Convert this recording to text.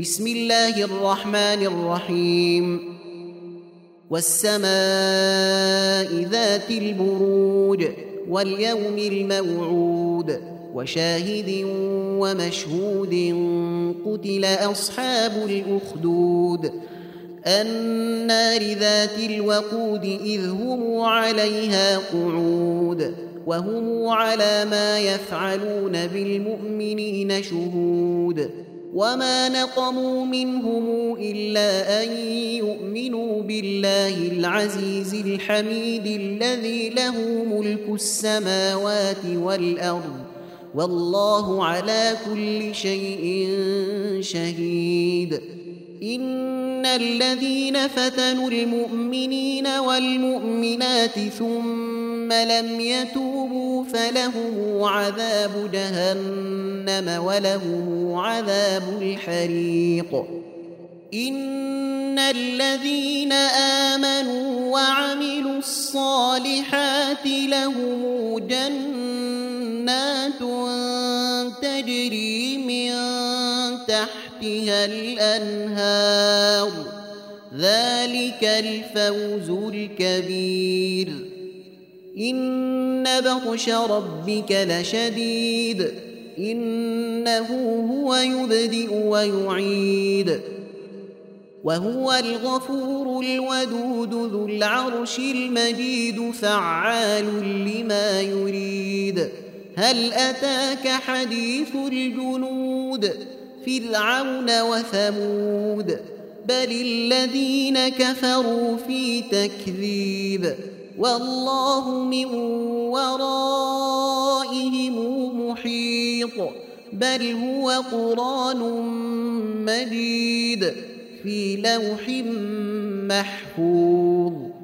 بسم الله الرحمن الرحيم. والسماء ذات البروج واليوم الموعود وشاهد ومشهود قتل أصحاب الأخدود. النار ذات الوقود إذ هم عليها قعود وهم على ما يفعلون بالمؤمنين شهود. وما نقموا منهم إلا أن يؤمنوا بالله العزيز الحميد الذي له ملك السماوات والأرض والله على كل شيء شهيد. إن الذين فتنوا المؤمنين والمؤمنات ثم لم يتوبوا فلهم عذاب جهنم ولهم عذاب الحريق. إن الذين آمنوا وعملوا الصالحات لهم جنات تجري من تحتها الأنهار. ذلك الفوز الكبير. إن بطش ربك لشديد. إنه هو يبدئ ويعيد. وهو الغفور الودود ذو العرش المجيد فعال لما يريد. هل أتاك حديث الجنود؟ فرعون وثمود. بل الذين كفروا في تكذيب. والله من ورائهم محيط بل هو قرآن مجيد في لوح محفوظ.